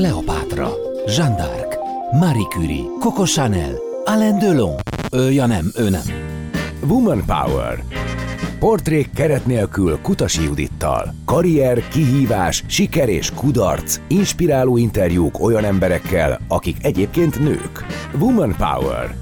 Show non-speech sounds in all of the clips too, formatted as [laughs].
Kleopátra, Jeanne d'Arc, Marie Curie, Coco Chanel, Alain Delon. Ő, ja nem, ő nem. Woman Power. Portrék keret nélkül Kutasi Judittal. Karrier, kihívás, siker és kudarc. Inspiráló interjúk olyan emberekkel, akik egyébként nők. Woman Power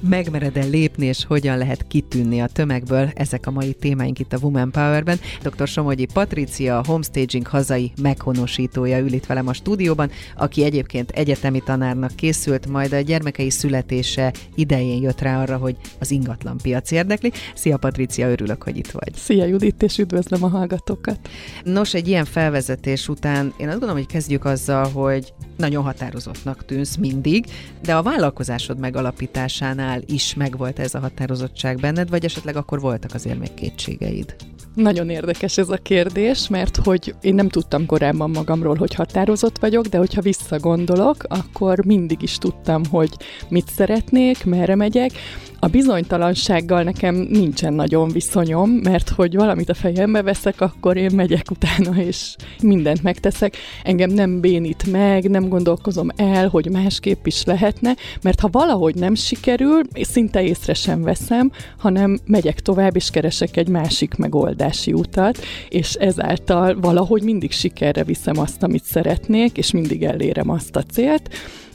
megmered-e lépni, és hogyan lehet kitűnni a tömegből. Ezek a mai témáink itt a Woman Power-ben. Dr. Somogyi Patricia, a Homestaging hazai meghonosítója ül itt velem a stúdióban, aki egyébként egyetemi tanárnak készült, majd a gyermekei születése idején jött rá arra, hogy az ingatlan piac érdekli. Szia Patricia, örülök, hogy itt vagy. Szia Judit, és üdvözlöm a hallgatókat. Nos, egy ilyen felvezetés után én azt gondolom, hogy kezdjük azzal, hogy nagyon határozottnak tűnsz mindig, de a vállalkozásod megalapításánál is megvolt ez a határozottság benned, vagy esetleg akkor voltak azért még kétségeid? Nagyon érdekes ez a kérdés, mert hogy én nem tudtam korábban magamról, hogy határozott vagyok, de hogyha visszagondolok, akkor mindig is tudtam, hogy mit szeretnék, merre megyek, a bizonytalansággal nekem nincsen nagyon viszonyom, mert hogy valamit a fejembe veszek, akkor én megyek utána, és mindent megteszek. Engem nem bénít meg, nem gondolkozom el, hogy másképp is lehetne, mert ha valahogy nem sikerül, szinte észre sem veszem, hanem megyek tovább, és keresek egy másik megoldási utat, és ezáltal valahogy mindig sikerre viszem azt, amit szeretnék, és mindig elérem azt a célt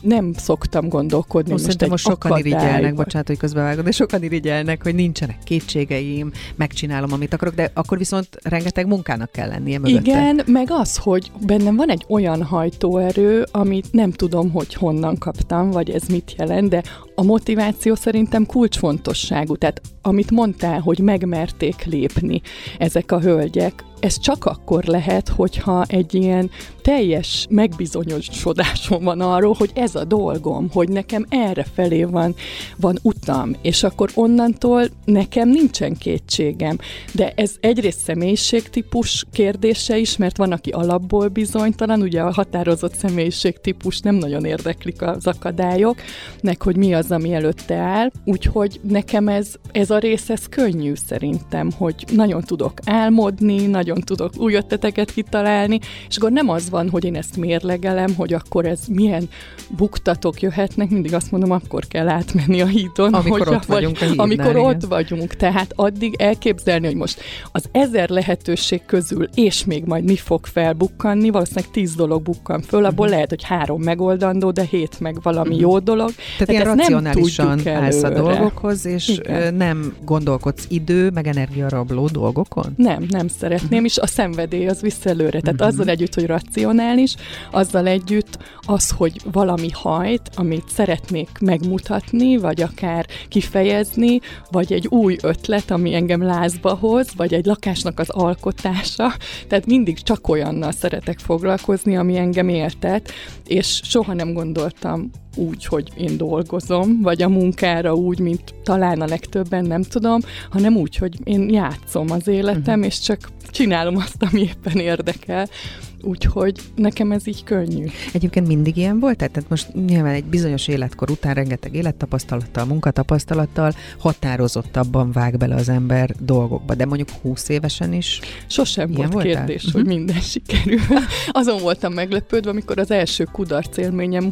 nem szoktam gondolkodni. Most, most, most sokan irigyelnek, bocsánat, hogy közbevágod, de sokan irigyelnek, hogy nincsenek kétségeim, megcsinálom, amit akarok, de akkor viszont rengeteg munkának kell lennie mögötte. Igen, meg az, hogy bennem van egy olyan hajtóerő, amit nem tudom, hogy honnan kaptam, vagy ez mit jelent, de a motiváció szerintem kulcsfontosságú. Tehát amit mondtál, hogy megmerték lépni ezek a hölgyek, ez csak akkor lehet, hogyha egy ilyen teljes megbizonyosodásom van arról, hogy ez a dolgom, hogy nekem erre felé van, van utam, és akkor onnantól nekem nincsen kétségem. De ez egyrészt személyiségtípus kérdése is, mert van, aki alapból bizonytalan, ugye a határozott személyiségtípus nem nagyon érdeklik az akadályok, nek hogy mi az, ami előtte áll, úgyhogy nekem ez, ez a rész, ez könnyű szerintem, hogy nagyon tudok álmodni, nagyon nagyon tudok új ötleteket kitalálni, és akkor nem az van, hogy én ezt mérlegelem, hogy akkor ez milyen buktatók jöhetnek, mindig azt mondom, akkor kell átmenni a hídon. Amikor hogyha, ott vagyunk a hídnál, Amikor igen. ott vagyunk, tehát addig elképzelni, hogy most az ezer lehetőség közül, és még majd mi fog felbukkanni, valószínűleg tíz dolog bukkan föl, abból uh-huh. lehet, hogy három megoldandó, de hét meg valami uh-huh. jó dolog. Tehát, Tehát ilyen racionálisan állsz a dolgokhoz, és Igen. nem gondolkodsz idő, meg energiarabló dolgokon? Nem, nem szeretném nem is a szenvedély az vissza előre. Tehát uh-huh. azzal együtt, hogy racionális, azzal együtt az, hogy valami hajt, amit szeretnék megmutatni, vagy akár kifejezni, vagy egy új ötlet, ami engem lázba hoz, vagy egy lakásnak az alkotása. Tehát mindig csak olyannal szeretek foglalkozni, ami engem éltet, és soha nem gondoltam úgy, hogy én dolgozom, vagy a munkára úgy, mint talán a legtöbben, nem tudom, hanem úgy, hogy én játszom az életem, uh-huh. és csak csinálom azt, ami éppen érdekel. Úgyhogy nekem ez így könnyű. Egyébként mindig ilyen volt? Tehát most nyilván egy bizonyos életkor után rengeteg élettapasztalattal, munkatapasztalattal határozottabban vág bele az ember dolgokba, de mondjuk 20 évesen is Sosem volt voltál? kérdés, hogy mhm. minden sikerül. [laughs] Azon voltam meglepődve, amikor az első kudarc élményem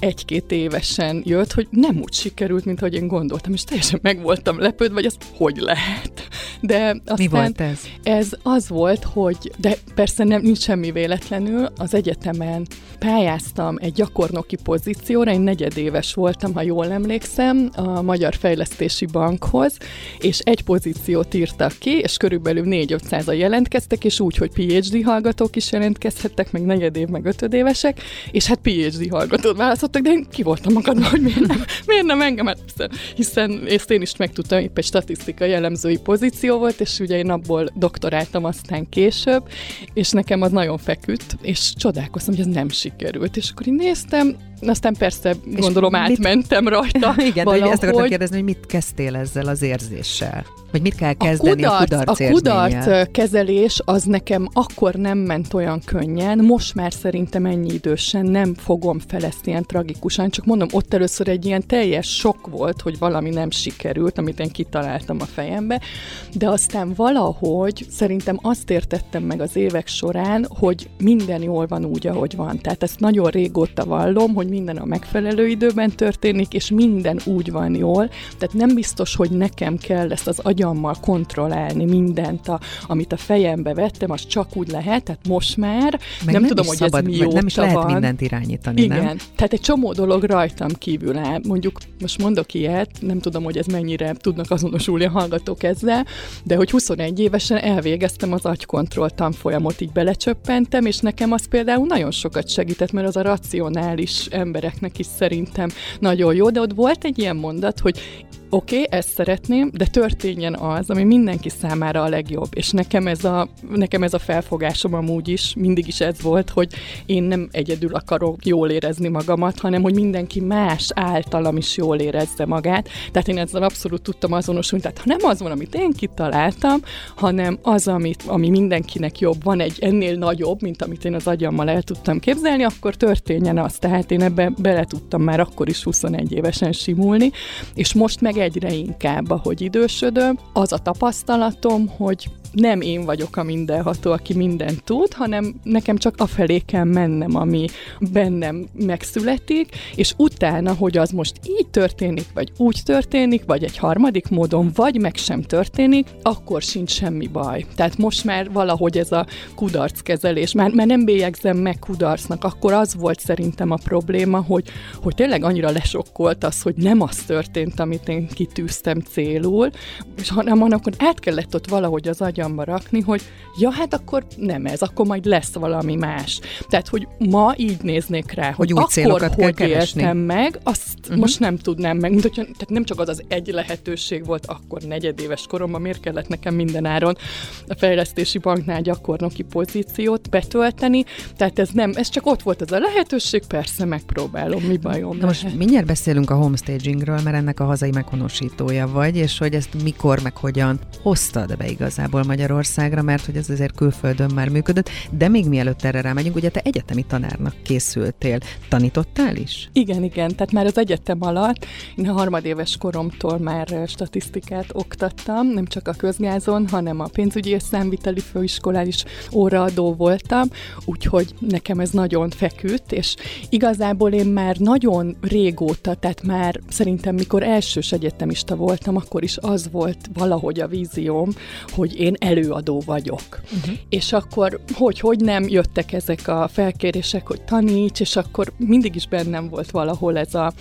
21-két évesen jött, hogy nem úgy sikerült, mint ahogy én gondoltam, és teljesen meg voltam lepődve, hogy ez hogy lehet. De aztán Mi volt ez? Ez az volt, hogy, de persze nem, nincs semmi véletlenül, az egyetemen pályáztam egy gyakornoki pozícióra, én negyedéves voltam, ha jól emlékszem, a Magyar Fejlesztési Bankhoz, és egy pozíciót írtak ki, és körülbelül 4-500-a jelentkeztek, és úgy, hogy PhD hallgatók is jelentkezhettek, meg negyedév, meg ötödévesek, és hát PhD hallgatót választottak, de én ki voltam magadban, hogy miért nem, miért nem engem, hiszen, hiszen ezt én is megtudtam, épp egy statisztikai jellemzői pozíció volt, és ugye én abból doktoráltam aztán később, és nekem az nagyon feküdt, és csodálkoztam, hogy ez nem sikerült. És akkor én néztem, Aztán persze, gondolom, mit... átmentem rajta. [laughs] Igen, valahogy. de ezt akartam kérdezni, hogy mit kezdtél ezzel az érzéssel? Vagy mit kell kezdeni a kudarc, a kudarc A kudarc kezelés az nekem akkor nem ment olyan könnyen, most már szerintem ennyi idősen nem fogom fel ezt ilyen tragikusan, csak mondom, ott először egy ilyen teljes sok volt, hogy valami nem sikerült, amit én kitaláltam a fejembe, de aztán valahogy szerintem azt értettem meg az évek során, hogy minden jól van úgy, ahogy van. Tehát ezt nagyon régóta vallom, hogy minden a megfelelő időben történik, és minden úgy van jól. Tehát nem biztos, hogy nekem kell ezt az agyammal kontrollálni mindent, a, amit a fejembe vettem, az csak úgy lehet, tehát most már Meg nem, nem tudom, hogy szabad, ez mióta Nem is lehet van. mindent irányítani, Igen, nem? tehát egy csomó dolog rajtam kívül áll. Mondjuk most mondok ilyet, nem tudom, hogy ez mennyire tudnak azonosulni a hallgatók ezzel, de hogy 21 évesen elvégeztem az agykontroll tanfolyamot, így belecsöppentem, és nekem az például nagyon sokat segített, mert az a racionális embereknek is szerintem nagyon jó, de ott volt egy ilyen mondat, hogy oké, okay, ezt szeretném, de történjen az, ami mindenki számára a legjobb. És nekem ez a, nekem ez a felfogásom amúgy is, mindig is ez volt, hogy én nem egyedül akarok jól érezni magamat, hanem hogy mindenki más általam is jól érezze magát. Tehát én ezzel abszolút tudtam azonosulni. Tehát ha nem az van, amit én kitaláltam, hanem az, amit, ami mindenkinek jobb, van egy ennél nagyobb, mint amit én az agyammal el tudtam képzelni, akkor történjen az. Tehát én ebbe bele tudtam már akkor is 21 évesen simulni, és most meg egyre inkább, ahogy idősödöm, az a tapasztalatom, hogy nem én vagyok a mindenható, aki mindent tud, hanem nekem csak afelé kell mennem, ami bennem megszületik, és utána, hogy az most így történik, vagy úgy történik, vagy egy harmadik módon, vagy meg sem történik, akkor sincs semmi baj. Tehát most már valahogy ez a kudarckezelés, már, már nem bélyegzem meg kudarcnak, akkor az volt szerintem a probléma, hogy, hogy tényleg annyira lesokkolt az, hogy nem az történt, amit én kitűztem célul, és hanem akkor át kellett ott valahogy az agyam agyamba rakni, hogy ja, hát akkor nem ez, akkor majd lesz valami más. Tehát, hogy ma így néznék rá, hogy, hogy új akkor hogy kell éltem meg, azt uh-huh. most nem tudnám meg. Mint, tehát nem csak az az egy lehetőség volt akkor negyedéves koromban, miért kellett nekem mindenáron a fejlesztési banknál gyakornoki pozíciót betölteni, tehát ez nem, ez csak ott volt ez a lehetőség, persze megpróbálom, mi bajom. De most mindjárt beszélünk a homestagingről, mert ennek a hazai meghonosítója vagy, és hogy ezt mikor, meg hogyan hoztad be igazából Magyarországra, mert hogy ez azért külföldön már működött, de még mielőtt erre rámegyünk, ugye te egyetemi tanárnak készültél. Tanítottál is? Igen, igen, tehát már az egyetem alatt, én a harmadéves koromtól már statisztikát oktattam, nem csak a közgázon, hanem a pénzügyi és számviteli főiskolán is óraadó voltam, úgyhogy nekem ez nagyon feküdt, és igazából én már nagyon régóta, tehát már szerintem mikor elsős egyetemista voltam, akkor is az volt valahogy a vízióm, hogy én előadó vagyok. Uh-huh. És akkor hogy, hogy nem jöttek ezek a felkérések, hogy taníts, és akkor mindig is bennem volt valahol ez a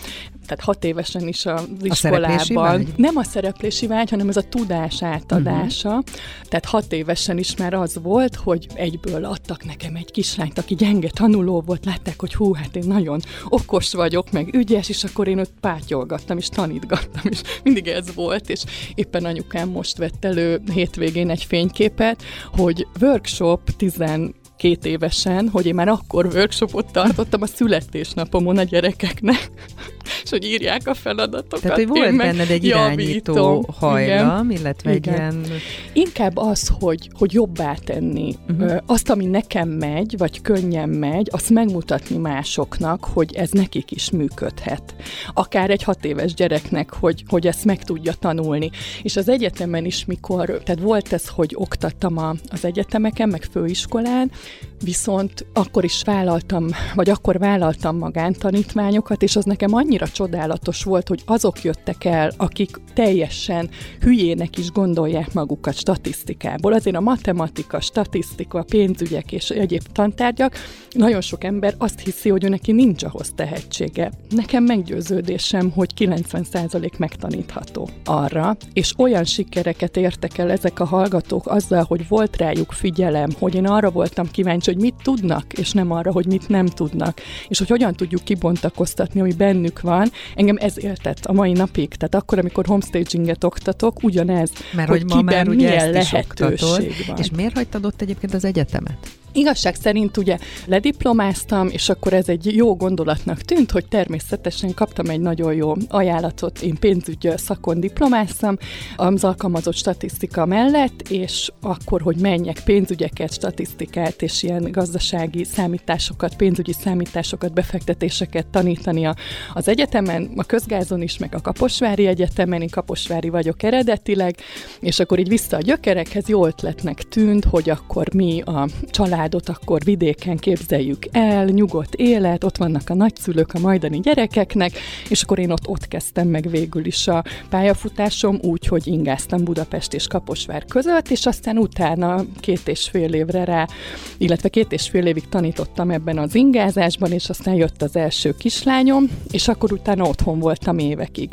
tehát hat évesen is az a iskolában. Nem a szereplési vágy, hanem ez a tudás átadása. Uh-huh. Tehát hat évesen is már az volt, hogy egyből adtak nekem egy kislányt, aki gyenge tanuló volt, látták, hogy hú, hát én nagyon okos vagyok, meg ügyes, és akkor én őt pátyolgattam, és tanítgattam, és mindig ez volt, és éppen anyukám most vett elő hétvégén egy fényképet, hogy workshop 10 két évesen, hogy én már akkor workshopot tartottam a születésnapomon a gyerekeknek, és hogy írják a feladatokat. Tehát, hogy volt benned egy irányító javítom. hajlam, igen. illetve igen. egy ilyen... Inkább az, hogy, hogy jobbá tenni. Uh-huh. Azt, ami nekem megy, vagy könnyen megy, azt megmutatni másoknak, hogy ez nekik is működhet. Akár egy hat éves gyereknek, hogy, hogy ezt meg tudja tanulni. És az egyetemen is, mikor, tehát volt ez, hogy oktattam a, az egyetemeken, meg főiskolán, viszont akkor is vállaltam, vagy akkor vállaltam magántanítványokat, és az nekem annyira csodálatos volt, hogy azok jöttek el, akik teljesen hülyének is gondolják magukat statisztikából. Azért a matematika, statisztika, pénzügyek és egyéb tantárgyak, nagyon sok ember azt hiszi, hogy ő neki nincs ahhoz tehetsége. Nekem meggyőződésem, hogy 90% megtanítható arra, és olyan sikereket értek el ezek a hallgatók azzal, hogy volt rájuk figyelem, hogy én arra voltam kíváncsi, hogy mit tudnak, és nem arra, hogy mit nem tudnak, és hogy hogyan tudjuk kibontakoztatni, ami bennük van. Engem ez éltet a mai napig. Tehát akkor, amikor homestaginget oktatok, ugyanez, Mert hogy, hogy ma már ugye milyen lehetőség van. És miért hagytad ott egyébként az egyetemet? Igazság szerint ugye lediplomáztam, és akkor ez egy jó gondolatnak tűnt, hogy természetesen kaptam egy nagyon jó ajánlatot, én pénzügy szakon diplomáztam az alkalmazott statisztika mellett, és akkor, hogy menjek pénzügyeket, statisztikát és ilyen gazdasági számításokat, pénzügyi számításokat, befektetéseket tanítani az egyetemen, a közgázon is, meg a Kaposvári Egyetemen, én Kaposvári vagyok eredetileg, és akkor így vissza a gyökerekhez jó ötletnek tűnt, hogy akkor mi a családot akkor vidéken képzeljük el, nyugodt élet, ott vannak a nagyszülők a majdani gyerekeknek, és akkor én ott, ott kezdtem meg végül is a pályafutásom, úgy, hogy ingáztam Budapest és Kaposvár között, és aztán utána két és fél évre rá, illetve két és fél évig tanítottam ebben az ingázásban, és aztán jött az első kislányom, és akkor utána otthon voltam évekig.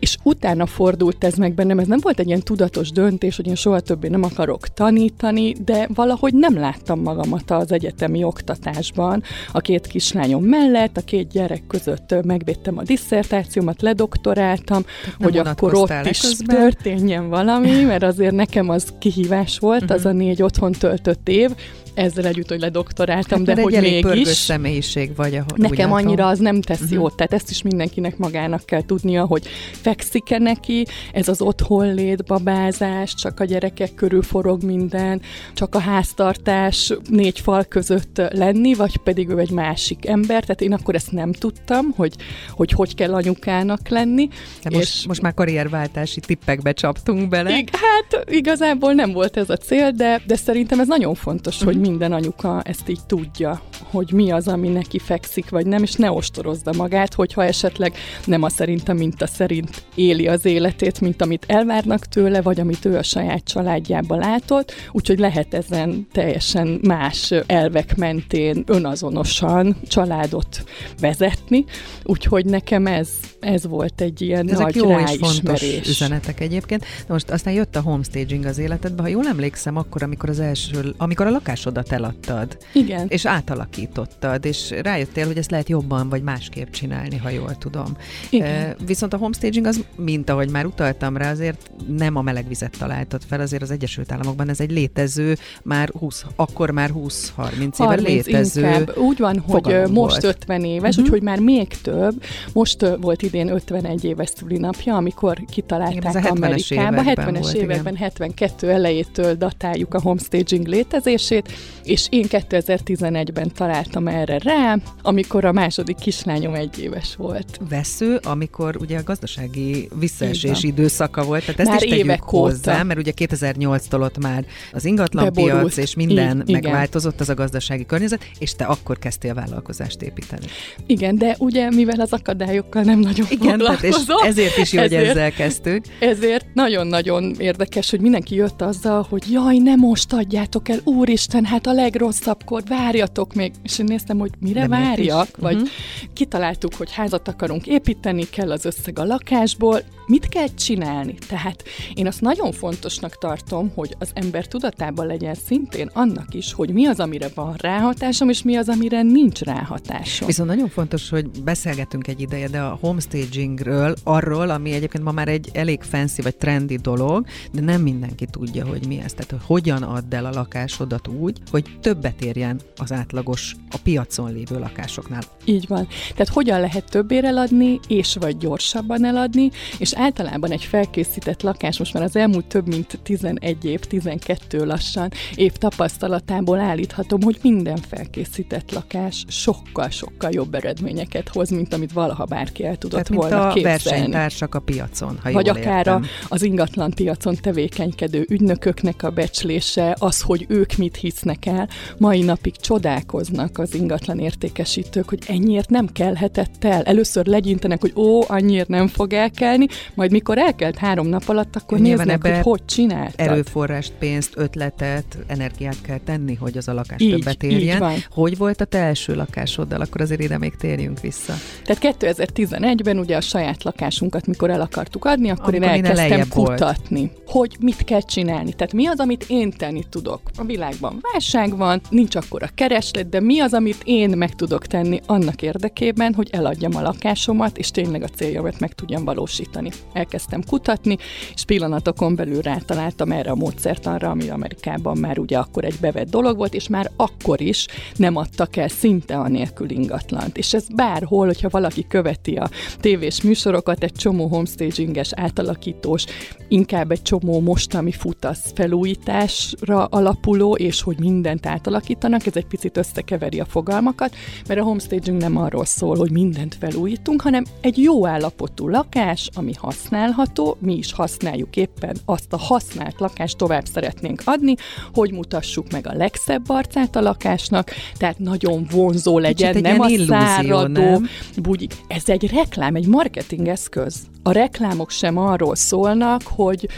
És utána fordult ez meg bennem, ez nem volt egy ilyen tudatos döntés, hogy én soha többé nem akarok tanítani, de valahogy nem láttam magamat az egyetemi oktatásban. A két kislányom mellett, a két gyerek között megvédtem a disszertációmat, ledoktoráltam, hogy akkor ott is közben. történjen valami, mert azért nekem az kihívás volt, uh-huh. az a négy otthon töltött év, ezzel együtt, hogy ledoktoráltam, hát, de hogy egy mégis... személyiség vagy, ahogy Nekem annyira az nem tesz uh-huh. jót, tehát ezt is mindenkinek magának kell tudnia, hogy fekszik-e neki, ez az otthon lét, babázás, csak a gyerekek körül forog minden, csak a háztartás négy fal között lenni, vagy pedig ő egy másik ember, tehát én akkor ezt nem tudtam, hogy hogy, hogy kell anyukának lenni. De és most, most már karrierváltási tippekbe csaptunk bele. Ig- hát igazából nem volt ez a cél, de, de szerintem ez nagyon fontos, uh-huh. hogy minden anyuka ezt így tudja, hogy mi az, ami neki fekszik, vagy nem, és ne ostorozza magát, hogyha esetleg nem a szerint a minta szerint éli az életét, mint amit elvárnak tőle, vagy amit ő a saját családjában látott, úgyhogy lehet ezen teljesen más elvek mentén önazonosan családot vezetni, úgyhogy nekem ez, ez volt egy ilyen Ezek nagy jó és fontos üzenetek egyébként. De most aztán jött a homestaging az életedbe, ha jól emlékszem, akkor, amikor az első, amikor a lakásod lakásodat eladtad. Igen. És átalakítottad, és rájöttél, hogy ezt lehet jobban vagy másképp csinálni, ha jól tudom. Igen. Viszont a homestaging az, mint ahogy már utaltam rá, azért nem a melegvizet találtad fel, azért az Egyesült Államokban ez egy létező, már 20, akkor már 20-30 éve létező inkább. Úgy van, hogy most volt. 50 éves, uh-huh. úgyhogy már még több. Most volt idén 51 éves szülinapja, amikor kitalálták igen, Amerikába. 70-es években, 72 elejétől datáljuk a homestaging létezését, és én 2011-ben találtam erre rá, amikor a második kislányom egy éves volt. Vesző, amikor ugye a gazdasági visszaesés időszaka volt, tehát ezt már is tegyük hozzá, óta. mert ugye 2008-tól ott már az ingatlanpiac és minden I- megváltozott az a gazdasági környezet, és te akkor kezdtél a vállalkozást építeni. Igen, de ugye mivel az akadályokkal nem nagyon Igen, tehát és ezért is jó, hogy ezért, ezzel kezdtük. Ezért nagyon-nagyon érdekes, hogy mindenki jött azzal, hogy jaj, nem most adjátok el, úristen, hát a legrosszabbkor, várjatok még. És én néztem, hogy mire De várjak, vagy uh-huh. kitaláltuk, hogy házat akarunk építeni, kell az összeg a lakásból, mit kell csinálni? Tehát én azt nagyon fontosnak tartom, hogy az ember tudatában legyen szintén annak is, hogy mi az, amire van ráhatásom, és mi az, amire nincs ráhatásom. Viszont nagyon fontos, hogy beszélgetünk egy ideje, de a homestagingről, arról, ami egyébként ma már egy elég fancy vagy trendy dolog, de nem mindenki tudja, hogy mi ez. Tehát, hogy hogyan add el a lakásodat úgy, hogy többet érjen az átlagos a piacon lévő lakásoknál. Így van. Tehát hogyan lehet többére eladni, és vagy gyorsabban eladni, és általában egy felkészített lakás most már az elmúlt több mint 11 év, 12 lassan év tapasztalatából állíthatom, hogy minden felkészített lakás sokkal-sokkal jobb eredményeket hoz, mint amit valaha bárki el tudott Tehát, volna mint a versenytársak a piacon, ha Vagy jól akár a, az ingatlan piacon tevékenykedő ügynököknek a becslése, az, hogy ők mit hisznek el. Mai napig csodálkoznak az ingatlan értékesítők, hogy ennyiért nem kelhetett el. Először legyintenek, hogy ó, annyiért nem fog elkelni, majd mikor elkelt három nap alatt, akkor Nyilván néznek, hogy hogy csinált. Erőforrást, pénzt, ötletet, energiát kell tenni, hogy az a lakás így, többet érjen. Így van. Hogy volt a te első lakásoddal? Akkor azért ide még térjünk vissza. Tehát 2011-ben ugye a saját lakásunkat, mikor el akartuk adni, akkor Amikor én elkezdtem kutatni, volt. hogy mit kell csinálni. Tehát mi az, amit én tenni tudok. A világban válság van, nincs akkor a kereslet, de mi az, amit én meg tudok tenni annak érdekében, hogy eladjam a lakásomat, és tényleg a céljamat meg tudjam valósítani. Elkezdtem kutatni, és pillanatokon belül rátaláltam erre a módszertanra, ami Amerikában már ugye akkor egy bevett dolog volt, és már akkor is nem adtak el szinte a nélkül ingatlant. És ez bárhol, hogyha valaki követi a tévés műsorokat, egy csomó homestaginges, átalakítós, inkább egy csomó most, ami fut, az felújításra alapuló, és hogy mindent átalakítanak, ez egy picit összekeveri a fogalmakat, mert a homestaging nem arról szól, hogy mindent felújítunk, hanem egy jó állapotú lakás, ami használható, mi is használjuk éppen azt a használt lakást tovább szeretnénk adni, hogy mutassuk meg a legszebb arcát a lakásnak, tehát nagyon vonzó legyen, nem a illúzió, száradó, nem? bugyik. Ez egy reklám, egy marketing eszköz. A reklámok sem arról szólnak, hogy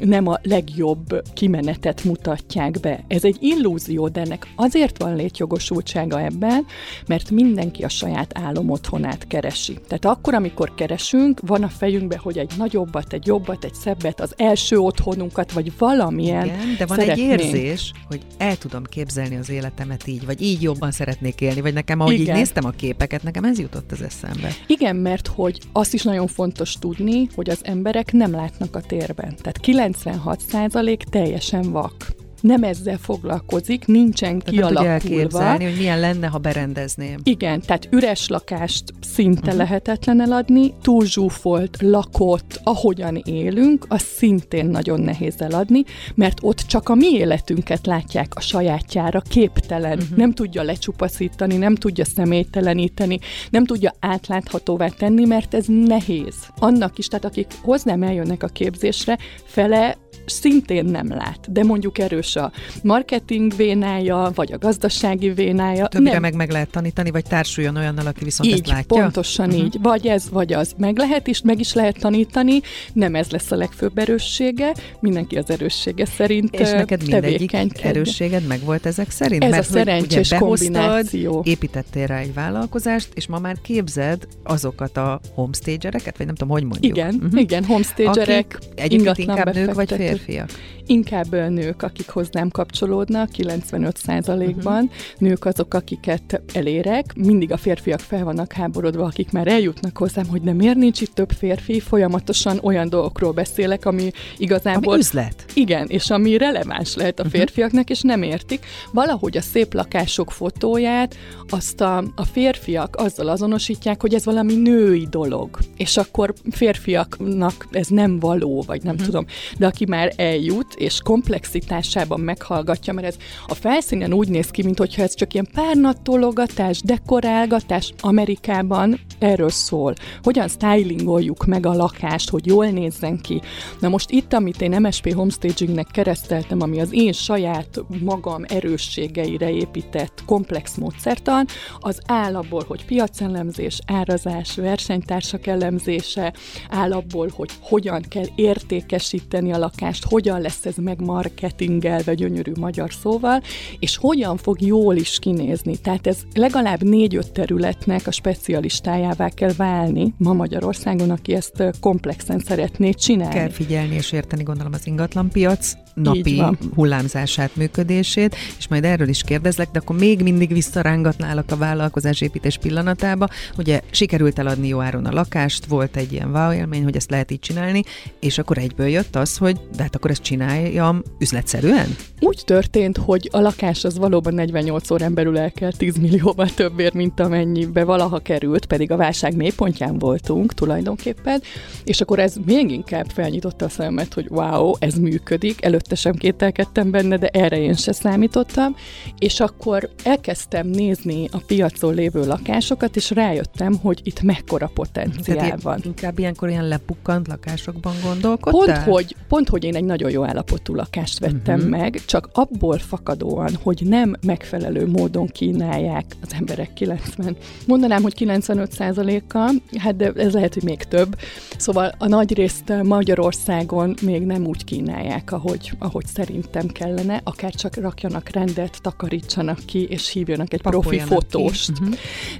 nem a legjobb kimenetet mutatják be. Ez egy illúzió, de ennek azért van létjogosultsága ebben, mert mindenki a saját álom otthonát keresi. Tehát akkor, amikor keresünk, van a fejünkben, hogy egy nagyobbat, egy jobbat, egy szebbet, az első otthonunkat, vagy valamilyen Igen, de van szeretnénk. egy érzés, hogy el tudom képzelni az életemet így, vagy így jobban szeretnék élni, vagy nekem, ahogy Igen. így néztem a képeket, nekem ez jutott az eszembe. Igen, mert hogy azt is nagyon fontos tudni, hogy az emberek nem látnak a térben. Tehát 96% teljesen vak nem ezzel foglalkozik, nincsen de kialakulva. Nem tudja elképzelni, hogy milyen lenne, ha berendezném. Igen, tehát üres lakást szinte uh-huh. lehetetlen eladni, túlzsúfolt, lakott, ahogyan élünk, az szintén nagyon nehéz eladni, mert ott csak a mi életünket látják a sajátjára, képtelen, uh-huh. nem tudja lecsupaszítani, nem tudja személyteleníteni, nem tudja átláthatóvá tenni, mert ez nehéz. Annak is, tehát akik hozzám eljönnek a képzésre, fele szintén nem lát, de mondjuk erős a marketing vénája, vagy a gazdasági vénája. Többre nem. meg meg lehet tanítani, vagy társuljon olyannal, aki viszont így, ezt látja? pontosan uh-huh. így. Vagy ez, vagy az. Meg lehet is, meg is lehet tanítani, nem ez lesz a legfőbb erőssége, mindenki az erőssége szerint És neked mindegyik erősséged meg volt ezek szerint? Ez Mert a szerencsés ugye kombináció. építettél rá egy vállalkozást, és ma már képzed azokat a homestagereket, vagy nem tudom, hogy mondjuk. Igen, uh-huh. igen, homestagerek, egyébként inkább nők vagy férfiak? Inkább nők, akik hozzám kapcsolódnak, 95%-ban. Uh-huh. Nők azok, akiket elérek. Mindig a férfiak fel vannak háborodva, akik már eljutnak hozzám, hogy de miért nincs itt több férfi. Folyamatosan olyan dolgokról beszélek, ami igazából... Ami üzlet. Igen, és ami releváns lehet a mhm. férfiaknak, uh-huh. és nem értik. Valahogy a szép lakások fotóját azt a, a férfiak azzal azonosítják, hogy ez valami női dolog. És akkor férfiaknak ez nem való, vagy nem uh-huh. tudom. De aki már eljut, és komplexitásában meghallgatja, mert ez a felszínen úgy néz ki, mintha ez csak ilyen párnattologatás, dekorálgatás Amerikában erről szól. Hogyan stylingoljuk meg a lakást, hogy jól nézzen ki. Na most itt, amit én MSP Homestagingnek kereszteltem, ami az én saját magam erősségeire épített komplex módszertan, az áll abból, hogy piacelemzés, árazás, versenytársak elemzése, áll abból, hogy hogyan kell értékesíteni a lakást, hogyan lesz ez meg marketingelve gyönyörű magyar szóval, és hogyan fog jól is kinézni. Tehát ez legalább négy-öt területnek a specialistájává kell válni ma Magyarországon, aki ezt komplexen szeretné csinálni. Kell figyelni és érteni, gondolom, az ingatlanpiac napi hullámzását, működését, és majd erről is kérdezlek, de akkor még mindig visszarángatnálak a vállalkozásépítés pillanatába. Ugye sikerült eladni jó áron a lakást, volt egy ilyen wow élmény, hogy ezt lehet így csinálni, és akkor egyből jött az, hogy de hát akkor ezt csináljam üzletszerűen? Úgy történt, hogy a lakás az valóban 48 órán belül el kell 10 millióval többért, mint amennyibe valaha került, pedig a válság mélypontján voltunk tulajdonképpen, és akkor ez még inkább felnyitotta a szemet, hogy wow, ez működik, előtte sem kételkedtem benne, de erre én se számítottam, és akkor elkezdtem nézni a piacon lévő lakásokat, és rájöttem, hogy itt mekkora potenciál Tehát van. Inkább ilyenkor ilyen lepukkant lakásokban gondolkodtál? Pont, hogy, pont, hogy én egy nagyon jó állapotú lakást vettem uh-huh. meg, csak abból fakadóan, hogy nem megfelelő módon kínálják az emberek 90. Mondanám, hogy 95%-a, hát de ez lehet, hogy még több. Szóval a nagy részt Magyarországon még nem úgy kínálják, ahogy ahogy szerintem kellene, akár csak rakjanak rendet, takarítsanak ki, és hívjanak egy profi fotóst. Uh-huh.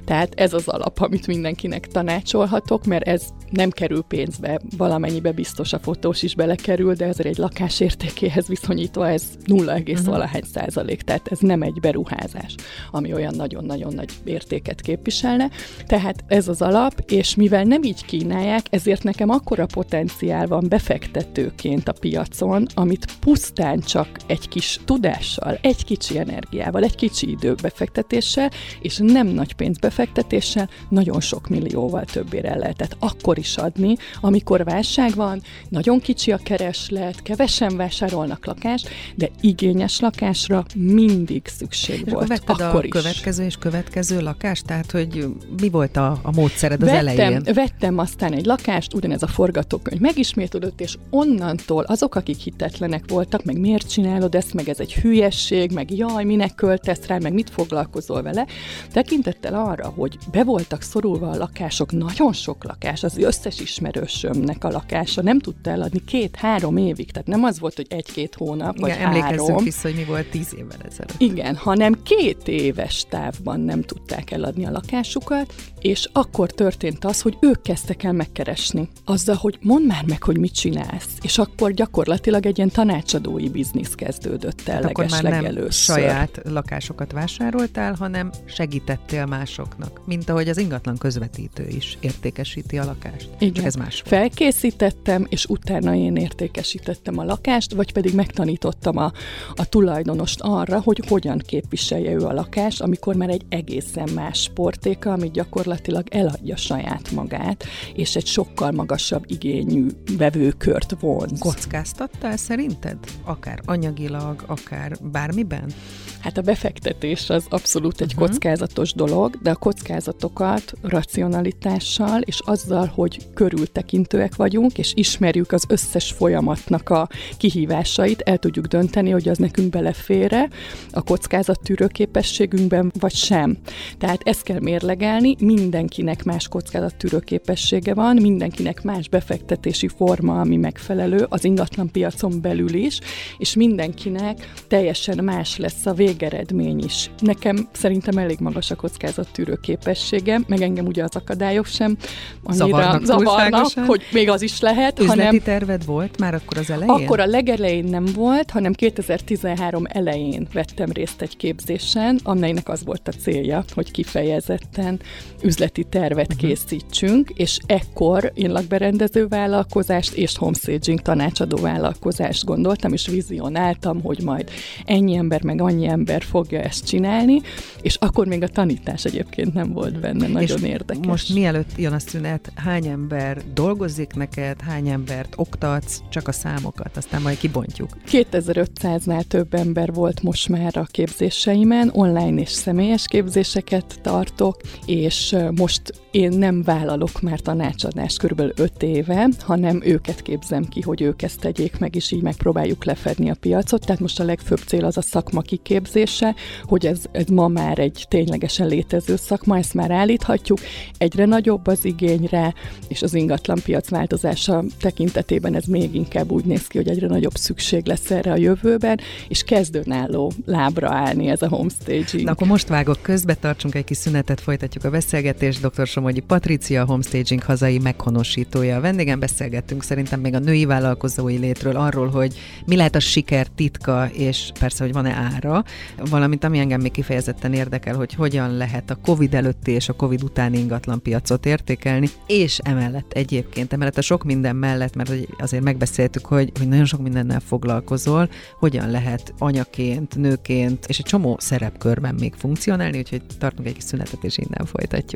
Tehát ez az alap, amit mindenkinek tanácsolhatok, mert ez nem kerül pénzbe, valamennyibe biztos a fotós is belekerül, de ezért egy lakás értékéhez viszonyítva ez 0, uh-huh. valahány százalék, tehát ez nem egy beruházás, ami olyan nagyon-nagyon nagy értéket képviselne. Tehát ez az alap, és mivel nem így kínálják, ezért nekem akkora potenciál van befektetőként a piacon, amit pusztán csak egy kis tudással, egy kicsi energiával, egy kicsi időbefektetéssel, és nem nagy pénzbefektetéssel nagyon sok millióval többére el akkor is adni, amikor válság van, nagyon kicsi a kereslet, kevesen vásárolnak lakást, de igényes lakásra mindig szükség és volt. Akkor, akkor a is. következő és következő lakást? Tehát, hogy mi volt a, a módszered az vettem, elején? Vettem aztán egy lakást, ugyanez a forgatókönyv megismétlődött, és onnantól azok, akik hitetlenek voltak, meg miért csinálod ezt, meg ez egy hülyesség, meg jaj, minek költesz rá, meg mit foglalkozol vele, tekintettel arra, hogy be voltak szorulva a lakások, nagyon sok lakás, az összes ismerősömnek a lakása nem tudta eladni két-három évig, tehát nem az volt, hogy egy-két hónap, vagy Igen, emlékezzünk vissza, hogy mi volt tíz évvel ezelőtt. Igen, hanem két éves távban nem tudták eladni a lakásukat, és akkor történt az, hogy ők kezdtek el megkeresni. Azzal, hogy mondd már meg, hogy mit csinálsz. És akkor gyakorlatilag egy ilyen tanácsadói biznisz kezdődött el hát akkor már nem először. saját lakásokat vásároltál, hanem segítettél másoknak. Mint ahogy az ingatlan közvetítő is értékesíti a lakást. Igen. Csak ez más. Felkészítettem, és utána én értékesítettem a lakást, vagy pedig megtanítottam a, a tulajdonost arra, hogy hogyan képviselje ő a lakást, amikor már egy egészen más sportéka, ami gyakorlatilag eladja saját magát, és egy sokkal magasabb igényű vevőkört vonz. Kockáztattál szerinted? Akár anyagilag, akár bármiben? Hát a befektetés az abszolút egy uh-huh. kockázatos dolog, de a kockázatokat racionalitással és azzal, hogy körültekintőek vagyunk, és ismerjük az összes folyamatnak a kihívásait, el tudjuk dönteni, hogy az nekünk belefére a kockázattűrő képességünkben, vagy sem. Tehát ezt kell mérlegelni, mindenkinek más kockázattűrő képessége van, mindenkinek más befektetési forma, ami megfelelő, az ingatlan piacon belül is, és mindenkinek teljesen más lesz a vég végeredmény is. Nekem szerintem elég magas a kockázattűrő képessége, meg engem ugye az akadályok sem annyira zavarnak, zavarnak hogy még az is lehet. Üzleti hanem, terved volt már akkor az elején? Akkor a legelején nem volt, hanem 2013 elején vettem részt egy képzésen, amelynek az volt a célja, hogy kifejezetten üzleti tervet uh-huh. készítsünk, és ekkor én lakberendező vállalkozást és homestaging tanácsadó vállalkozást gondoltam, és vizionáltam, hogy majd ennyi ember, meg annyi ember fogja ezt csinálni, és akkor még a tanítás egyébként nem volt benne, nagyon és érdekes. most mielőtt jön a szünet, hány ember dolgozik neked, hány embert oktatsz, csak a számokat, aztán majd kibontjuk. 2500-nál több ember volt most már a képzéseimen, online és személyes képzéseket tartok, és most én nem vállalok már tanácsadást körülbelül 5 éve, hanem őket képzem ki, hogy ők ezt tegyék meg, és így megpróbáljuk lefedni a piacot. Tehát most a legfőbb cél az a szakma kiképzés, képzése, hogy ez, ez ma már egy ténylegesen létező szakma, ezt már állíthatjuk. Egyre nagyobb az igényre, és az ingatlan piac változása tekintetében ez még inkább úgy néz ki, hogy egyre nagyobb szükség lesz erre a jövőben, és kezdőnálló lábra állni ez a homestaging. Na akkor most vágok közbe, tartsunk egy kis szünetet, folytatjuk a beszélgetést. Dr. Somogyi Patricia, a homestaging hazai meghonosítója. A vendégem beszélgettünk szerintem még a női vállalkozói létről, arról, hogy mi lehet a siker titka, és persze, hogy van-e ára, valamint ami engem még kifejezetten érdekel, hogy hogyan lehet a COVID előtti és a COVID utáni ingatlan piacot értékelni, és emellett egyébként, emellett a sok minden mellett, mert azért megbeszéltük, hogy, hogy nagyon sok mindennel foglalkozol, hogyan lehet anyaként, nőként, és egy csomó szerepkörben még funkcionálni, úgyhogy tartunk egy kis szünetet, és innen folytatjuk.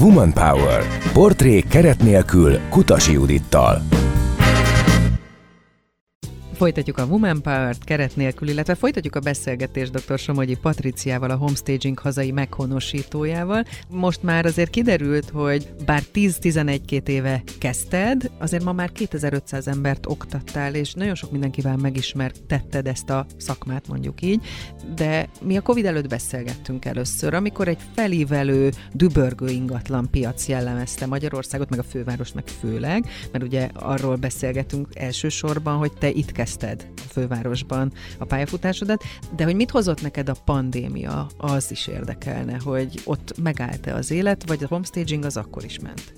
Woman Power. Portré keret nélkül Kutasi Judittal. Folytatjuk a Woman Power-t keret nélkül, illetve folytatjuk a beszélgetést dr. Somogyi Patriciával, a Homestaging hazai meghonosítójával. Most már azért kiderült, hogy bár 10-11-2 éve kezdted, azért ma már 2500 embert oktattál, és nagyon sok mindenkivel megismertetted ezt a szakmát, mondjuk így, de mi a Covid előtt beszélgettünk először, amikor egy felívelő, dübörgő ingatlan piac jellemezte Magyarországot, meg a fővárost, meg főleg, mert ugye arról beszélgetünk elsősorban, hogy te itt kezdted a fővárosban a pályafutásodat, de hogy mit hozott neked a pandémia, az is érdekelne, hogy ott megállt-e az élet, vagy a homestaging az akkor is ment?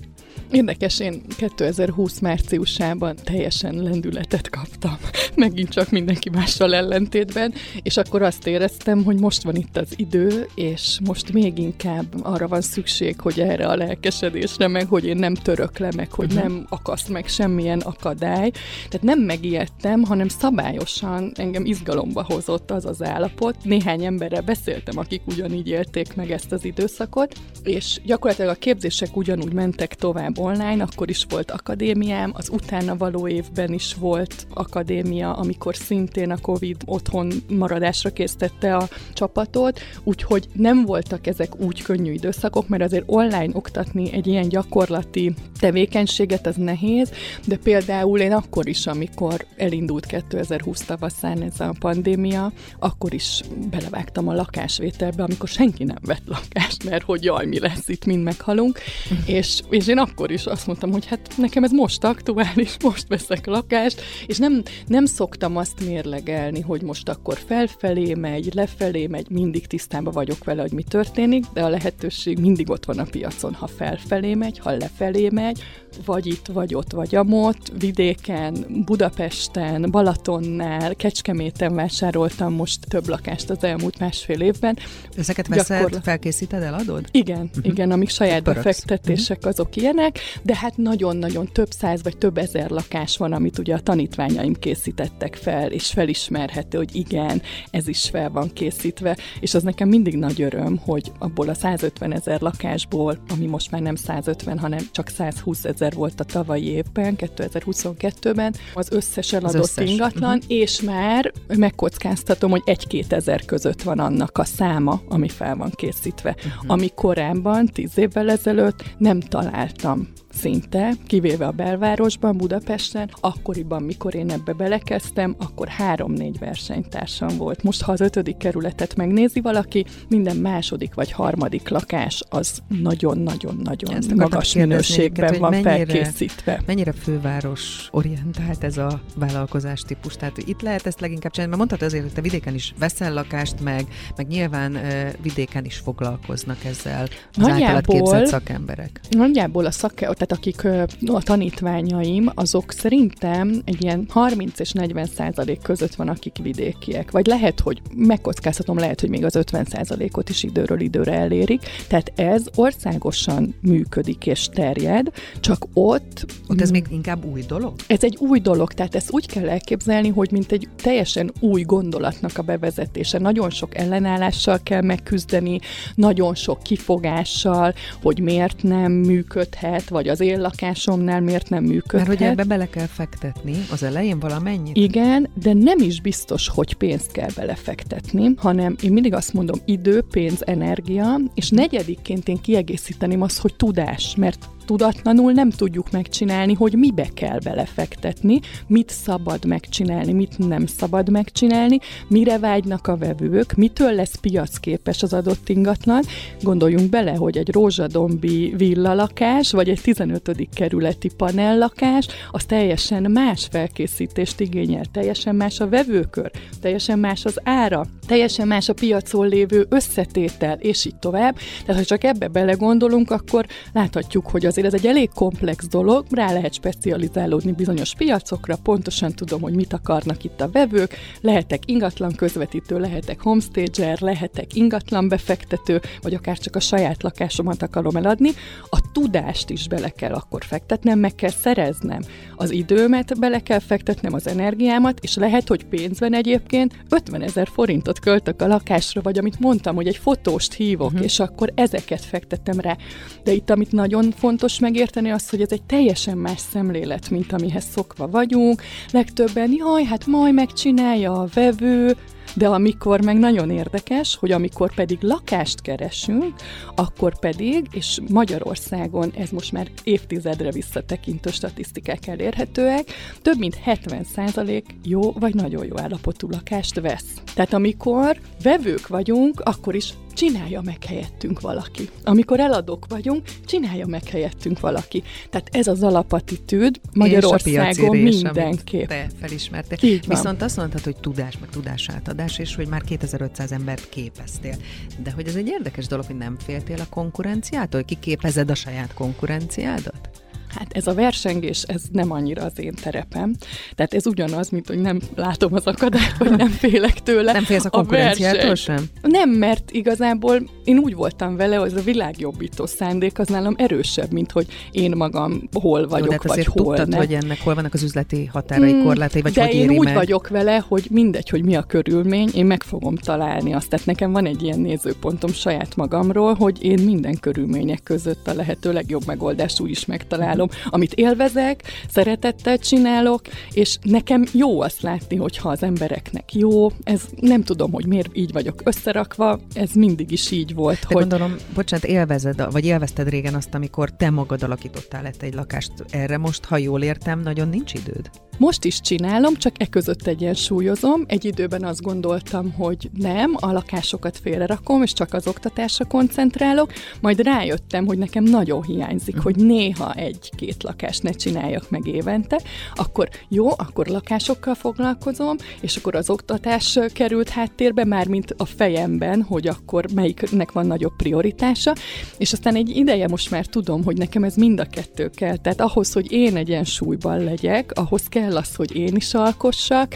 Érdekes, én 2020 márciusában teljesen lendületet kaptam, [laughs] megint csak mindenki mással ellentétben, és akkor azt éreztem, hogy most van itt az idő, és most még inkább arra van szükség, hogy erre a lelkesedésre, meg hogy én nem török le, meg hogy uh-huh. nem akaszt meg semmilyen akadály. Tehát nem megijedtem, hanem szabályosan engem izgalomba hozott az az állapot. Néhány emberrel beszéltem, akik ugyanígy élték meg ezt az időszakot, és gyakorlatilag a képzések ugyanúgy mentek tovább online, akkor is volt akadémiám, az utána való évben is volt akadémia, amikor szintén a Covid otthon maradásra késztette a csapatot, úgyhogy nem voltak ezek úgy könnyű időszakok, mert azért online oktatni egy ilyen gyakorlati tevékenységet az nehéz, de például én akkor is, amikor elindult 2020 tavaszán ez a pandémia, akkor is belevágtam a lakásvételbe, amikor senki nem vett lakást, mert hogy jaj, mi lesz itt, mind meghalunk, [laughs] és, és én akkor is azt mondtam, hogy hát nekem ez most aktuális, most veszek lakást, és nem, nem szoktam azt mérlegelni, hogy most akkor felfelé megy, lefelé megy, mindig tisztában vagyok vele, hogy mi történik, de a lehetőség mindig ott van a piacon, ha felfelé megy, ha lefelé megy, vagy itt, vagy ott, vagy amott, vidéken, Budapesten, Balatonnál, Kecskeméten vásároltam most több lakást az elmúlt másfél évben. Ezeket veszed, Gyakorla... felkészíted, eladod? Igen, uh-huh. igen, amik saját befektetések uh-huh. azok ilyenek, de hát nagyon-nagyon több száz vagy több ezer lakás van, amit ugye a tanítványaim készítettek fel, és felismerhető, hogy igen, ez is fel van készítve, és az nekem mindig nagy öröm, hogy abból a 150 ezer lakásból, ami most már nem 150, hanem csak 120 ezer ezer volt a tavalyi évben, 2022-ben, az összes eladott az összes. ingatlan, uh-huh. és már megkockáztatom, hogy egy-két ezer között van annak a száma, ami fel van készítve. Uh-huh. Ami korábban, tíz évvel ezelőtt nem találtam um, szinte, kivéve a belvárosban, Budapesten, akkoriban, mikor én ebbe belekezdtem, akkor három-négy versenytársam volt. Most, ha az ötödik kerületet megnézi valaki, minden második vagy harmadik lakás az nagyon-nagyon-nagyon magas minőségben van mennyire, felkészítve. Mennyire főváros orientált ez a vállalkozás típus? Tehát itt lehet ezt leginkább csinálni, mert mondtad azért, hogy te vidéken is veszel lakást, meg, meg nyilván vidéken is foglalkoznak ezzel az nagyjából, képzett szakemberek. Nagyjából a szake, tehát akik a tanítványaim, azok szerintem egy ilyen 30 és 40 százalék között van, akik vidékiek. Vagy lehet, hogy megkockáztatom, lehet, hogy még az 50 százalékot is időről időre elérik. Tehát ez országosan működik és terjed, csak ott... Ott ez még inkább új dolog? Ez egy új dolog, tehát ezt úgy kell elképzelni, hogy mint egy teljesen új gondolatnak a bevezetése. Nagyon sok ellenállással kell megküzdeni, nagyon sok kifogással, hogy miért nem működhet, vagy az én lakásomnál miért nem működhet. Mert hogy ebbe bele kell fektetni az elején valamennyit? Igen, de nem is biztos, hogy pénzt kell belefektetni, hanem én mindig azt mondom, idő, pénz, energia, és negyedikként én kiegészíteném azt, hogy tudás, mert tudatlanul nem tudjuk megcsinálni, hogy mibe kell belefektetni, mit szabad megcsinálni, mit nem szabad megcsinálni, mire vágynak a vevők, mitől lesz piacképes az adott ingatlan. Gondoljunk bele, hogy egy rózsadombi villalakás, vagy egy 15. kerületi panellakás, az teljesen más felkészítést igényel, teljesen más a vevőkör, teljesen más az ára, teljesen más a piacon lévő összetétel, és így tovább. Tehát, ha csak ebbe belegondolunk, akkor láthatjuk, hogy azért ez egy elég komplex dolog, rá lehet specializálódni bizonyos piacokra, pontosan tudom, hogy mit akarnak itt a vevők, lehetek ingatlan közvetítő, lehetek homestager, lehetek ingatlan befektető, vagy akár csak a saját lakásomat akarom eladni, a tudást is bele kell akkor fektetnem, meg kell szereznem. Az időmet bele kell fektetnem, az energiámat, és lehet, hogy pénzben egyébként 50 ezer forintot költök a lakásra, vagy amit mondtam, hogy egy fotóst hívok, uh-huh. és akkor ezeket fektettem rá. De itt, amit nagyon fontos, fontos megérteni azt, hogy ez egy teljesen más szemlélet, mint amihez szokva vagyunk. Legtöbben, jaj, hát majd megcsinálja a vevő, de amikor meg nagyon érdekes, hogy amikor pedig lakást keresünk, akkor pedig, és Magyarországon ez most már évtizedre visszatekintő statisztikák elérhetőek, több mint 70% jó vagy nagyon jó állapotú lakást vesz. Tehát amikor vevők vagyunk, akkor is csinálja meg helyettünk valaki. Amikor eladók vagyunk, csinálja meg helyettünk valaki. Tehát ez az alapatitűd Magyarországon mindenképp. Te felismertél. Így van. Viszont azt mondtad, hogy tudás, meg tudásátadás, és hogy már 2500 embert képeztél. De hogy ez egy érdekes dolog, hogy nem féltél a konkurenciától, kiképezed a saját konkurenciádat? Hát ez a versengés, ez nem annyira az én terepem. Tehát ez ugyanaz, mint hogy nem látom az akadályt, vagy nem félek tőle. Nem félsz a konkurenciától sem? Nem, mert igazából én úgy voltam vele, hogy ez a világjobbító szándék az nálam erősebb, mint hogy én magam hol vagyok, Jó, vagy hol tudtad, nem. hogy ennek hol vannak az üzleti határai, hmm, korlátai, vagy de hogy én úgy meg? vagyok vele, hogy mindegy, hogy mi a körülmény, én meg fogom találni azt. Tehát nekem van egy ilyen nézőpontom saját magamról, hogy én minden körülmények között a lehető legjobb megoldást úgy is megtalálom csinálom, amit élvezek, szeretettel csinálok, és nekem jó azt látni, hogyha az embereknek jó. Ez nem tudom, hogy miért így vagyok összerakva, ez mindig is így volt. De hogy... gondolom, bocsánat, élvezed, vagy élvezted régen azt, amikor te magad alakítottál lett egy lakást. Erre most, ha jól értem, nagyon nincs időd? Most is csinálom, csak e között egyensúlyozom. Egy időben azt gondoltam, hogy nem, a lakásokat félrerakom, és csak az oktatásra koncentrálok. Majd rájöttem, hogy nekem nagyon hiányzik, hogy néha egy-két lakást ne csináljak meg évente. Akkor jó, akkor lakásokkal foglalkozom, és akkor az oktatás került háttérbe, már mint a fejemben, hogy akkor melyiknek van nagyobb prioritása. És aztán egy ideje most már tudom, hogy nekem ez mind a kettő kell. Tehát ahhoz, hogy én egyensúlyban legyek, ahhoz kell kell az, hogy én is alkossak,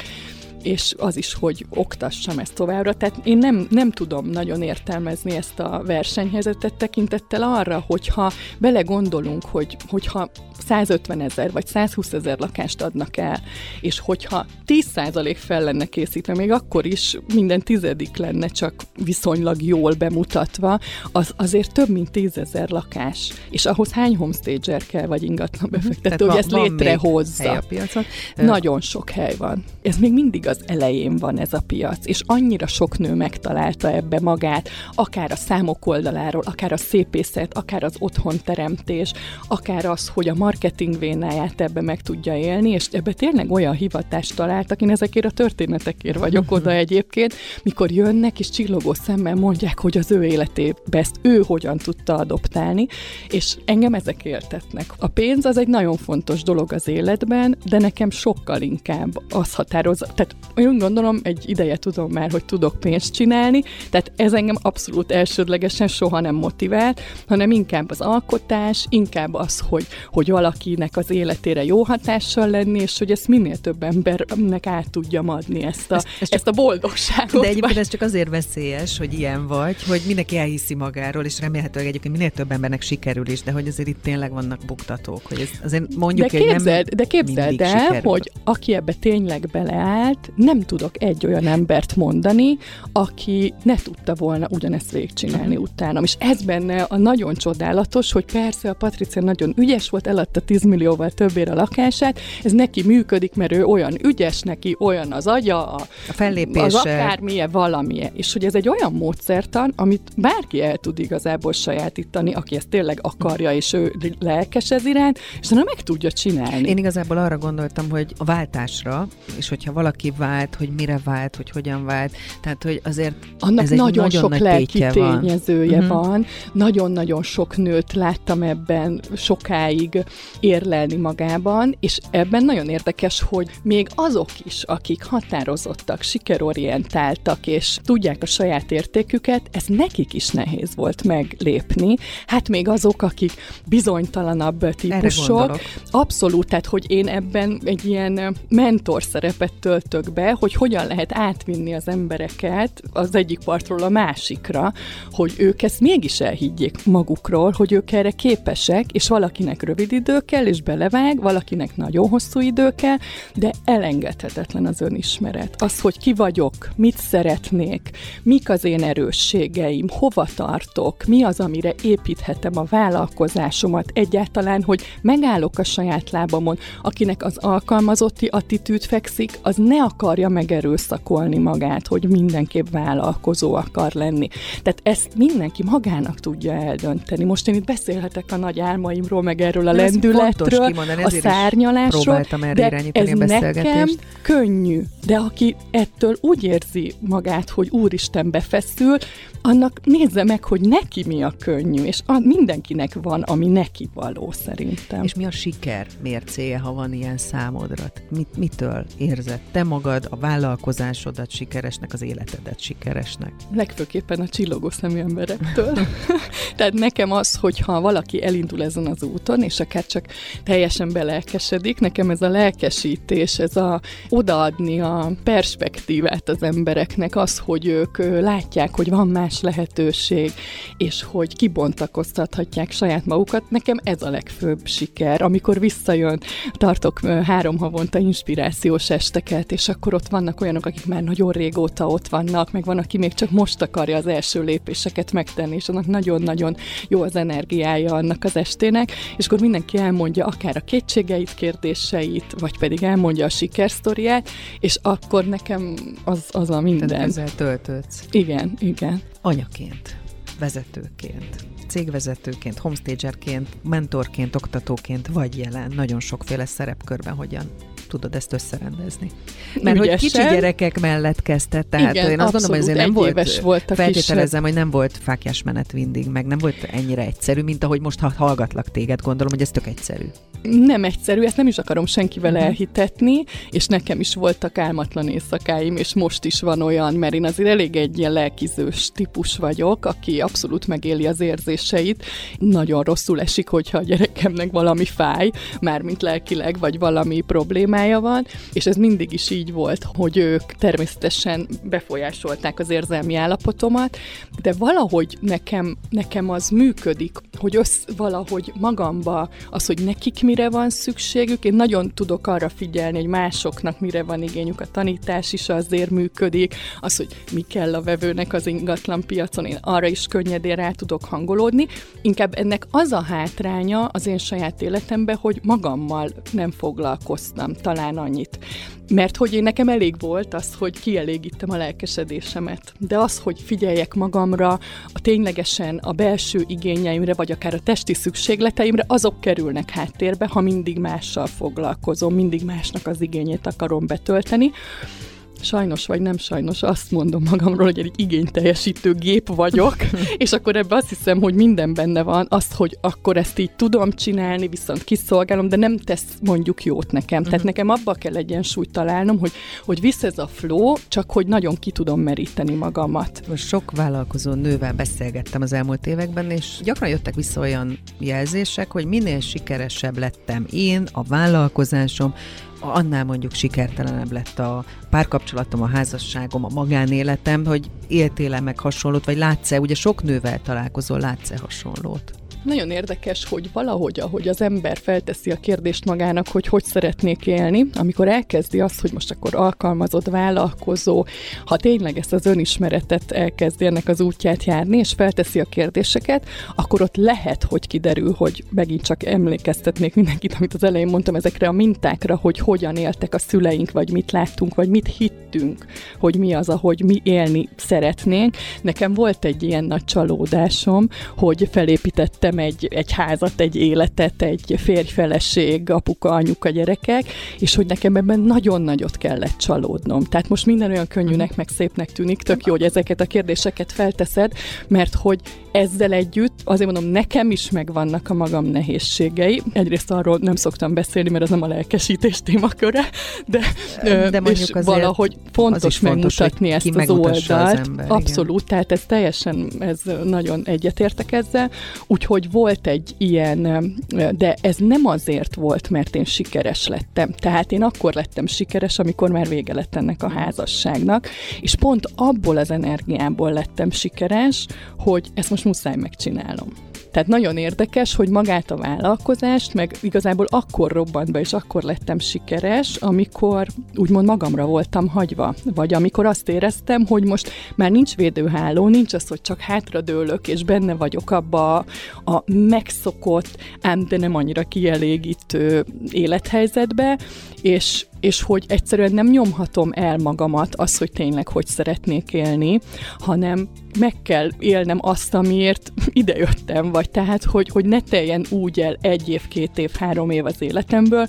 és az is, hogy oktassam ezt továbbra. Tehát én nem, nem tudom nagyon értelmezni ezt a versenyhelyzetet tekintettel arra, hogyha belegondolunk, hogy, hogyha 150 ezer vagy 120 ezer lakást adnak el, és hogyha 10% fel lenne készítve, még akkor is minden tizedik lenne csak viszonylag jól bemutatva, az azért több mint 10 ezer lakás. És ahhoz hány homestager kell, vagy ingatlan befektető, hogy ezt létrehozza. Nagyon sok hely van. Ez még mindig az elején van ez a piac, és annyira sok nő megtalálta ebbe magát, akár a számok oldaláról, akár a szépészet, akár az otthonteremtés, akár az, hogy a marketing vénáját ebbe meg tudja élni, és ebbe tényleg olyan hivatást találtak, én ezekért a történetekért vagyok oda egyébként, mikor jönnek és csillogó szemmel mondják, hogy az ő életébe ezt ő hogyan tudta adoptálni, és engem ezek éltetnek. A pénz az egy nagyon fontos dolog az életben, de nekem sokkal inkább az határozza, tehát én gondolom, egy ideje tudom már, hogy tudok pénzt csinálni, tehát ez engem abszolút elsődlegesen soha nem motivált, hanem inkább az alkotás, inkább az, hogy, hogy valakinek az életére jó hatással lenni, és hogy ezt minél több embernek át tudjam adni ezt a, ez, ez ezt a boldogságot. De egyébként ez csak azért veszélyes, hogy ilyen vagy, hogy mindenki elhiszi magáról, és remélhetőleg egyébként minél több embernek sikerül is, de hogy azért itt tényleg vannak buktatók, hogy ez azért mondjuk, de képzeld, hogy nem De képzeld el, sikerül. hogy aki ebbe tényleg beleállt, nem tudok egy olyan embert mondani, aki ne tudta volna ugyanezt végigcsinálni utána. És ez benne a nagyon csodálatos, hogy persze a Patricia nagyon ügyes volt, eladta 10 millióval többére a lakását, ez neki működik, mert ő olyan ügyes, neki olyan az agya, a, a fellépése. Az akármilyen, valamilyen. És hogy ez egy olyan módszertan, amit bárki el tud igazából sajátítani, aki ezt tényleg akarja, és ő lelkes ez iránt, és nem meg tudja csinálni. Én igazából arra gondoltam, hogy a váltásra, és hogyha valaki vált, hogy mire vált, hogy hogyan vált. Tehát, hogy azért Annak ez nagyon, nagyon sok nagy lelki van. tényezője uh-huh. van. Nagyon-nagyon sok nőt láttam ebben sokáig érlelni magában, és ebben nagyon érdekes, hogy még azok is, akik határozottak, sikerorientáltak, és tudják a saját értéküket, ez nekik is nehéz volt meglépni. Hát még azok, akik bizonytalanabb típusok. Abszolút, tehát hogy én ebben egy ilyen mentor szerepet töltök be, hogy hogyan lehet átvinni az embereket az egyik partról a másikra, hogy ők ezt mégis elhiggyék magukról, hogy ők erre képesek, és valakinek rövid idő kell, és belevág, valakinek nagyon hosszú idő kell, de elengedhetetlen az önismeret. Az, hogy ki vagyok, mit szeretnék, mik az én erősségeim, hova tartok, mi az, amire építhetem a vállalkozásomat, egyáltalán, hogy megállok a saját lábamon, akinek az alkalmazotti attitűd fekszik, az ne akarja megerőszakolni magát, hogy mindenképp vállalkozó akar lenni. Tehát ezt mindenki magának tudja eldönteni. Most én itt beszélhetek a nagy álmaimról, meg erről a de lendületről, kimondani, a szárnyalásról, de ez a nekem könnyű. De aki ettől úgy érzi magát, hogy úristen befeszül, annak nézze meg, hogy neki mi a könnyű, és a, mindenkinek van, ami neki való szerintem. És mi a siker mércéje, ha van ilyen számodra? Mit, mitől érzed te magad, a vállalkozásodat sikeresnek, az életedet sikeresnek? Legfőképpen a csillogó szemű emberektől. [laughs] Tehát nekem az, hogyha valaki elindul ezen az úton, és akár csak teljesen belelkesedik, nekem ez a lelkesítés, ez a odaadni a perspektívát az embereknek, az, hogy ők látják, hogy van más lehetőség, és hogy kibontakoztathatják saját magukat. Nekem ez a legfőbb siker. Amikor visszajön, tartok három havonta inspirációs esteket, és akkor ott vannak olyanok, akik már nagyon régóta ott vannak, meg van, aki még csak most akarja az első lépéseket megtenni, és annak nagyon-nagyon jó az energiája annak az estének, és akkor mindenki elmondja akár a kétségeit, kérdéseit, vagy pedig elmondja a sikersztoriát, és akkor nekem az, az a minden. Tehát ezzel töltődsz. Igen, igen anyaként, vezetőként, cégvezetőként, homestagerként, mentorként, oktatóként vagy jelen, nagyon sokféle szerepkörben hogyan tudod ezt összerendezni. Mert Ügyesen. hogy kicsi gyerekek mellett kezdte, tehát Igen, én azt gondolom, hogy nem volt, volt feltételezem, hogy nem volt fákjás menet mindig, meg nem volt ennyire egyszerű, mint ahogy most ha hallgatlak téged, gondolom, hogy ez tök egyszerű. Nem egyszerű, ezt nem is akarom senkivel uh-huh. elhitetni, és nekem is voltak álmatlan éjszakáim, és most is van olyan, mert én azért elég egy ilyen lelkizős típus vagyok, aki abszolút megéli az érzéseit. Nagyon rosszul esik, hogyha a gyerekemnek valami fáj, mármint lelkileg, vagy valami probléma, problémája van, és ez mindig is így volt, hogy ők természetesen befolyásolták az érzelmi állapotomat, de valahogy nekem, nekem az működik, hogy össz, valahogy magamba az, hogy nekik mire van szükségük, én nagyon tudok arra figyelni, hogy másoknak mire van igényük, a tanítás is azért működik, az, hogy mi kell a vevőnek az ingatlan piacon, én arra is könnyedén rá tudok hangolódni. Inkább ennek az a hátránya az én saját életemben, hogy magammal nem foglalkoztam talán annyit. Mert hogy én nekem elég volt az, hogy kielégítem a lelkesedésemet. De az, hogy figyeljek magamra, a ténylegesen a belső igényeimre, vagy akár a testi szükségleteimre, azok kerülnek háttérbe, ha mindig mással foglalkozom, mindig másnak az igényét akarom betölteni sajnos vagy nem sajnos azt mondom magamról, hogy egy igényteljesítő gép vagyok, [laughs] és akkor ebbe azt hiszem, hogy minden benne van, azt, hogy akkor ezt így tudom csinálni, viszont kiszolgálom, de nem tesz mondjuk jót nekem. Tehát mhm. nekem abba kell egyensúlyt találnom, hogy, hogy visz ez a flow, csak hogy nagyon ki tudom meríteni magamat. Most sok vállalkozó nővel beszélgettem az elmúlt években, és gyakran jöttek vissza olyan jelzések, hogy minél sikeresebb lettem én, a vállalkozásom, annál mondjuk sikertelenebb lett a párkapcsolatom, a házasságom, a magánéletem, hogy éltél-e meg hasonlót, vagy látsz-e, ugye sok nővel találkozol, látsz-e hasonlót? Nagyon érdekes, hogy valahogy, ahogy az ember felteszi a kérdést magának, hogy hogy szeretnék élni, amikor elkezdi azt, hogy most akkor alkalmazott vállalkozó, ha tényleg ezt az önismeretet elkezdi ennek az útját járni, és felteszi a kérdéseket, akkor ott lehet, hogy kiderül, hogy megint csak emlékeztetnék mindenkit, amit az elején mondtam, ezekre a mintákra, hogy hogyan éltek a szüleink, vagy mit láttunk, vagy mit hittünk, hogy mi az, ahogy mi élni szeretnénk. Nekem volt egy ilyen nagy csalódásom, hogy felépítettem egy, egy házat, egy életet, egy férj-feleség, apuka, anyuka, gyerekek, és hogy nekem ebben nagyon nagyot kellett csalódnom. Tehát most minden olyan könnyűnek, meg szépnek tűnik, tök jó, hogy ezeket a kérdéseket felteszed, mert hogy ezzel együtt azért mondom, nekem is megvannak a magam nehézségei. Egyrészt arról nem szoktam beszélni, mert az nem a lelkesítés témaköre, de, de és valahogy fontos, az megmutatni fontos, ezt az oldalt. Az ember, Abszolút, igen. tehát ez teljesen, ez nagyon egyetértek ezzel. Úgyhogy hogy volt egy ilyen, de ez nem azért volt, mert én sikeres lettem. Tehát én akkor lettem sikeres, amikor már vége lett ennek a házasságnak, és pont abból az energiából lettem sikeres, hogy ezt most muszáj megcsinálnom. Tehát nagyon érdekes, hogy magát a vállalkozást, meg igazából akkor robbant be, és akkor lettem sikeres, amikor úgymond magamra voltam hagyva. Vagy amikor azt éreztem, hogy most már nincs védőháló, nincs az, hogy csak hátradőlök, és benne vagyok abba a, megszokott, ám de nem annyira kielégítő élethelyzetbe, és és hogy egyszerűen nem nyomhatom el magamat az, hogy tényleg hogy szeretnék élni, hanem meg kell élnem azt, amiért [laughs] idejöttem, vagy. Tehát, hogy, hogy ne teljen úgy el egy év, két év, három év az életemből,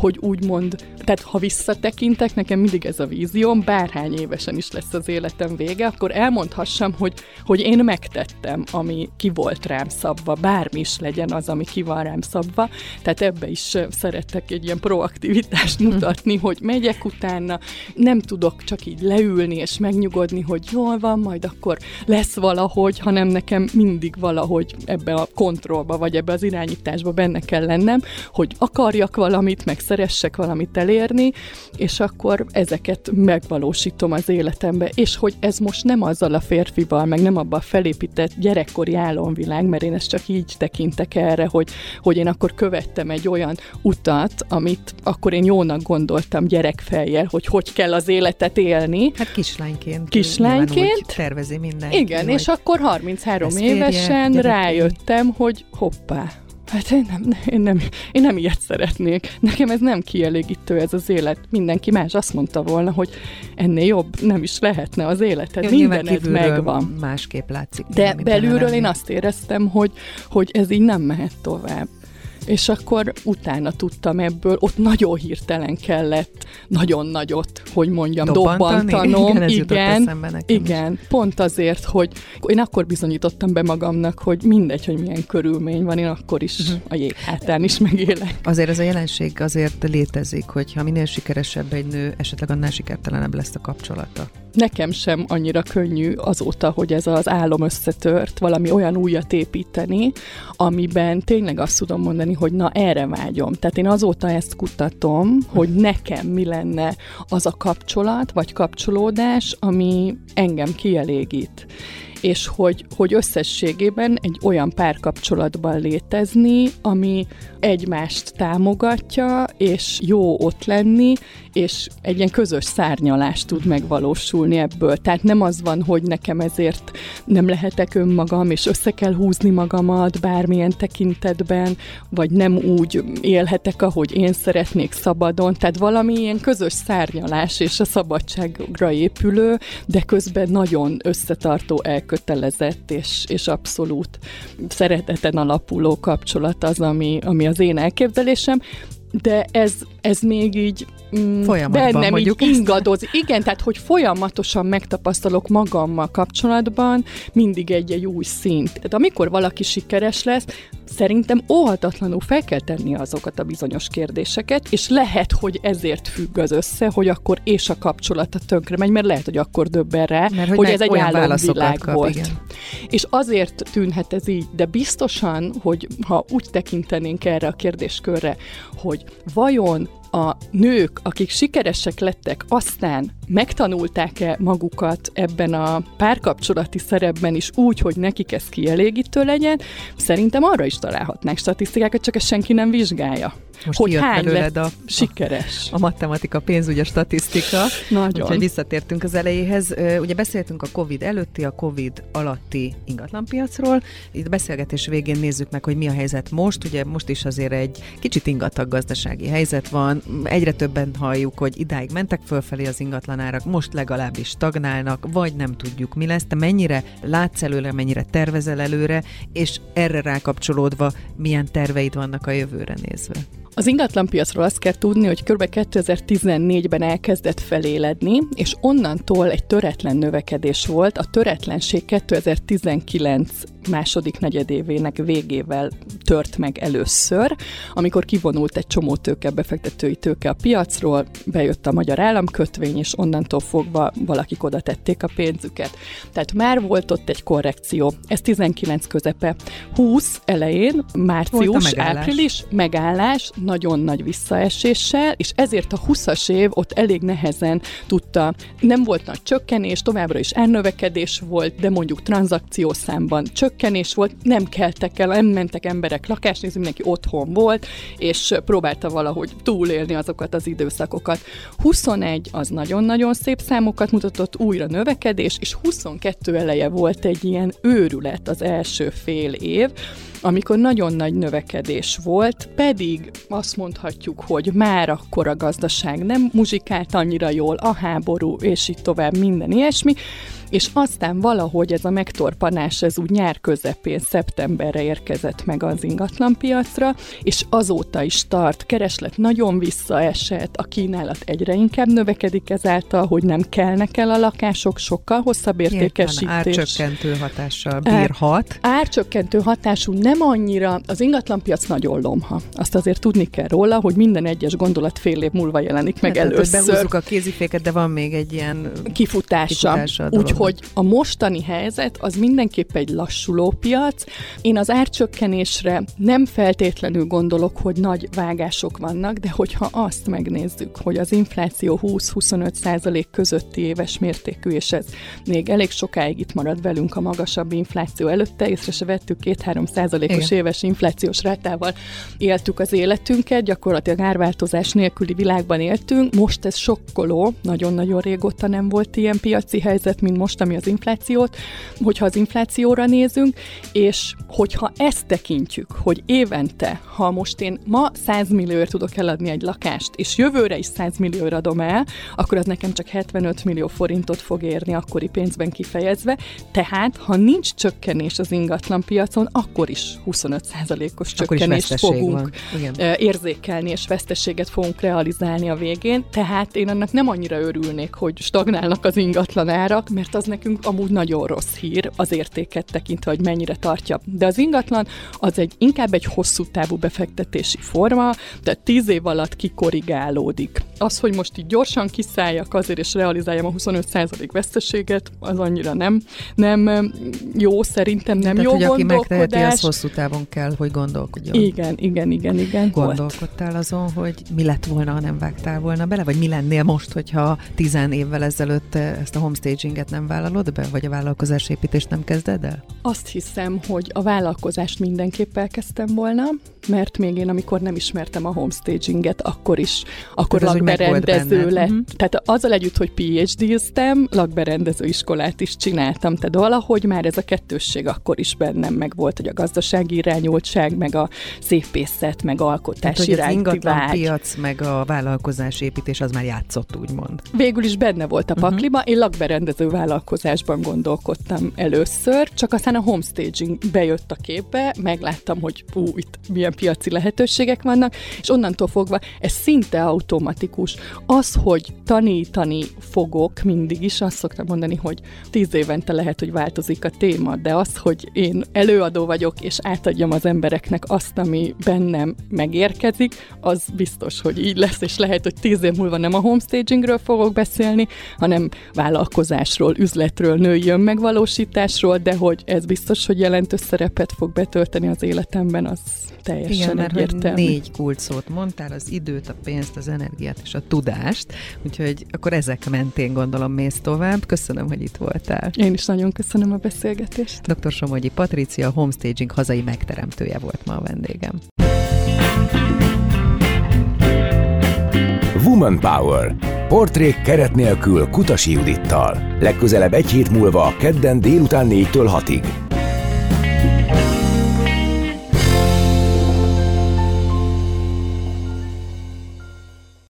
hogy úgymond, tehát ha visszatekintek, nekem mindig ez a vízióm, bárhány évesen is lesz az életem vége, akkor elmondhassam, hogy, hogy én megtettem, ami ki volt rám szabva, bármi is legyen az, ami ki van rám szabva, tehát ebbe is szeretek egy ilyen proaktivitást mutatni, hogy megyek utána, nem tudok csak így leülni és megnyugodni, hogy jól van, majd akkor lesz valahogy, hanem nekem mindig valahogy ebbe a kontrollba, vagy ebbe az irányításba benne kell lennem, hogy akarjak valamit, meg szeressek valamit elérni, és akkor ezeket megvalósítom az életembe, és hogy ez most nem azzal a férfival, meg nem abban a felépített gyerekkori álomvilág, mert én ezt csak így tekintek erre, hogy, hogy én akkor követtem egy olyan utat, amit akkor én jónak gondoltam gyerekfejjel, hogy hogy kell az életet élni. Hát kislányként. Kislányként. tervezi minden. Igen, és akkor 33 évesen rájöttem, hogy hoppá, Hát én nem, én, nem, én nem ilyet szeretnék. Nekem ez nem kielégítő ez az élet. Mindenki más azt mondta volna, hogy ennél jobb nem is lehetne az életed. Jó, Mindened megvan. Másképp látszik. De belülről én azt éreztem, hogy, hogy ez így nem mehet tovább és akkor utána tudtam ebből, ott nagyon hirtelen kellett, nagyon nagyot, hogy mondjam, Dobbantani? dobbantanom. Igen, igen, igen pont azért, hogy én akkor bizonyítottam be magamnak, hogy mindegy, hogy milyen körülmény van, én akkor is uh-huh. a jég hátán is megélek. Azért ez a jelenség azért létezik, hogyha minél sikeresebb egy nő, esetleg annál sikertelenebb lesz a kapcsolata nekem sem annyira könnyű azóta, hogy ez az álom összetört, valami olyan újat építeni, amiben tényleg azt tudom mondani, hogy na erre vágyom. Tehát én azóta ezt kutatom, hogy nekem mi lenne az a kapcsolat, vagy kapcsolódás, ami engem kielégít és hogy, hogy összességében egy olyan párkapcsolatban létezni, ami egymást támogatja, és jó ott lenni, és egy ilyen közös szárnyalás tud megvalósulni ebből. Tehát nem az van, hogy nekem ezért nem lehetek önmagam, és össze kell húzni magamat bármilyen tekintetben, vagy nem úgy élhetek, ahogy én szeretnék szabadon. Tehát valami ilyen közös szárnyalás és a szabadságra épülő, de közben nagyon összetartó, elkötelezett és, és abszolút szereteten alapuló kapcsolat az, ami, ami az én elképzelésem, de ez, ez még így mm, bennem így ingadoz. Igen, tehát hogy folyamatosan megtapasztalok magammal kapcsolatban mindig egy-egy új szint. Tehát amikor valaki sikeres lesz, szerintem óhatatlanul fel kell tenni azokat a bizonyos kérdéseket, és lehet, hogy ezért függ az össze, hogy akkor és a kapcsolata tönkre megy, mert lehet, hogy akkor döbben rá, mert hogy, hogy ez egy álomvilág kap, volt. Igen. És azért tűnhet ez így, de biztosan, hogy ha úgy tekintenénk erre a kérdéskörre, hogy vajon a nők, akik sikeresek lettek, aztán megtanulták-e magukat ebben a párkapcsolati szerepben is úgy, hogy nekik ez kielégítő legyen, szerintem arra is találhatnánk statisztikákat, csak ezt senki nem vizsgálja. Most hogy hány lett a, sikeres. A, a matematika, pénzügy, a statisztika. Nagyon. Úgyhogy visszatértünk az elejéhez. Ugye beszéltünk a COVID előtti, a COVID alatti ingatlanpiacról. Itt beszélgetés végén nézzük meg, hogy mi a helyzet most. Ugye most is azért egy kicsit ingatag gazdasági helyzet van. Egyre többen halljuk, hogy idáig mentek fölfelé az ingatlanárak, most legalábbis stagnálnak, vagy nem tudjuk mi lesz. Te mennyire látsz előre, mennyire tervezel előre, és erre rákapcsolódva milyen terveid vannak a jövőre nézve? Az ingatlanpiacról azt kell tudni, hogy kb. 2014-ben elkezdett feléledni, és onnantól egy töretlen növekedés volt. A töretlenség 2019 második negyedévének végével tört meg először, amikor kivonult egy csomó tőke, befektetői tőke a piacról, bejött a magyar államkötvény, és onnantól fogva valakik oda tették a pénzüket. Tehát már volt ott egy korrekció. Ez 19 közepe. 20 elején, március, megállás. április, megállás, nagyon nagy visszaeséssel, és ezért a 20-as év ott elég nehezen tudta, nem volt nagy csökkenés, továbbra is elnövekedés volt, de mondjuk tranzakciószámban csökkenés volt, nem keltek el, nem mentek emberek lakásnézni, mindenki otthon volt, és próbálta valahogy túlélni azokat az időszakokat. 21 az nagyon-nagyon szép számokat mutatott, újra növekedés, és 22 eleje volt egy ilyen őrület az első fél év, amikor nagyon nagy növekedés volt, pedig azt mondhatjuk, hogy már akkor a gazdaság nem muzsikált annyira jól, a háború, és így tovább minden ilyesmi, és aztán valahogy ez a megtorpanás, ez úgy nyár közepén, szeptemberre érkezett meg az ingatlanpiacra, és azóta is tart, kereslet nagyon visszaesett, a kínálat egyre inkább növekedik ezáltal, hogy nem kelnek el a lakások, sokkal hosszabb értékesítés. Nyilván árcsökkentő hatással bírhat. Árcsökkentő hatású nem annyira, az ingatlanpiac nagyon lomha. Azt azért tudni kell róla, hogy minden egyes gondolat fél év múlva jelenik meg hát, először. Behúzzuk a kéziféket, de van még egy ilyen kifutása. kifutása hogy a mostani helyzet az mindenképp egy lassuló piac. Én az árcsökkenésre nem feltétlenül gondolok, hogy nagy vágások vannak, de hogyha azt megnézzük, hogy az infláció 20-25 százalék közötti éves mértékű, és ez még elég sokáig itt marad velünk a magasabb infláció előtte, észre se vettük 2-3 százalékos éves inflációs rátával éltük az életünket, gyakorlatilag árváltozás nélküli világban éltünk. Most ez sokkoló, nagyon-nagyon régóta nem volt ilyen piaci helyzet, mint most, ami az inflációt, hogyha az inflációra nézünk, és hogyha ezt tekintjük, hogy évente, ha most én ma 100 millióért tudok eladni egy lakást, és jövőre is 100 millióra adom el, akkor az nekem csak 75 millió forintot fog érni akkori pénzben kifejezve, tehát ha nincs csökkenés az ingatlan piacon, akkor is 25%-os csökkenést fogunk van. Érzékelni, és veszteséget fogunk realizálni a végén, tehát én annak nem annyira örülnék, hogy stagnálnak az ingatlan árak, mert az nekünk amúgy nagyon rossz hír az értéket tekintve, hogy mennyire tartja. De az ingatlan az egy inkább egy hosszú távú befektetési forma, tehát tíz év alatt kikorrigálódik. Az, hogy most így gyorsan kiszálljak azért, és realizáljam a 25% veszteséget, az annyira nem, nem jó, szerintem nem Tehát, jó hogy aki megteheti, az hosszú távon kell, hogy gondolkodjon. Igen, igen, igen, igen. Gondolkodtál azon, hogy mi lett volna, ha nem vágtál volna bele, vagy mi lennél most, hogyha tizen évvel ezelőtt ezt a homestaginget nem vállalod? vállalod be, vagy a vállalkozásépítést nem kezded el? Azt hiszem, hogy a vállalkozást mindenképp elkezdtem volna, mert még én, amikor nem ismertem a homestaginget, akkor is, akkor Tehát lakberendező lett. Uh-huh. Tehát azzal együtt, hogy PhD-ztem, lakberendező iskolát is csináltam, tehát valahogy már ez a kettősség akkor is bennem meg volt, hogy a gazdasági irányultság, meg a szépészet, meg alkotás Tehát, iránti az ingatlan vágy. piac, meg a vállalkozásépítés az már játszott, úgymond. Végül is benne volt a mhm. pakliba, uh-huh. én lakberendező vállalkozásban gondolkodtam először, csak aztán a homestaging bejött a képbe, megláttam, hogy ú, itt milyen milyen piaci lehetőségek vannak, és onnantól fogva ez szinte automatikus. Az, hogy tanítani fogok mindig is, azt szoktam mondani, hogy tíz évente lehet, hogy változik a téma, de az, hogy én előadó vagyok, és átadjam az embereknek azt, ami bennem megérkezik, az biztos, hogy így lesz, és lehet, hogy tíz év múlva nem a homestagingről fogok beszélni, hanem vállalkozásról, üzletről, női önmegvalósításról, de hogy ez biztos, hogy jelentős szerepet fog betölteni az életemben, az teljesen Igen, mert egyértelmű. Négy kulcsot mondtál, az időt, a pénzt, az energiát és a tudást, úgyhogy akkor ezek mentén gondolom mész tovább. Köszönöm, hogy itt voltál. Én is nagyon köszönöm a beszélgetést. Dr. Somogyi Patricia, a Homestaging hazai megteremtője volt ma a vendégem. Woman Power. Portrék keret nélkül Kutasi Judittal. Legközelebb egy hét múlva, kedden délután 4-től 6-ig.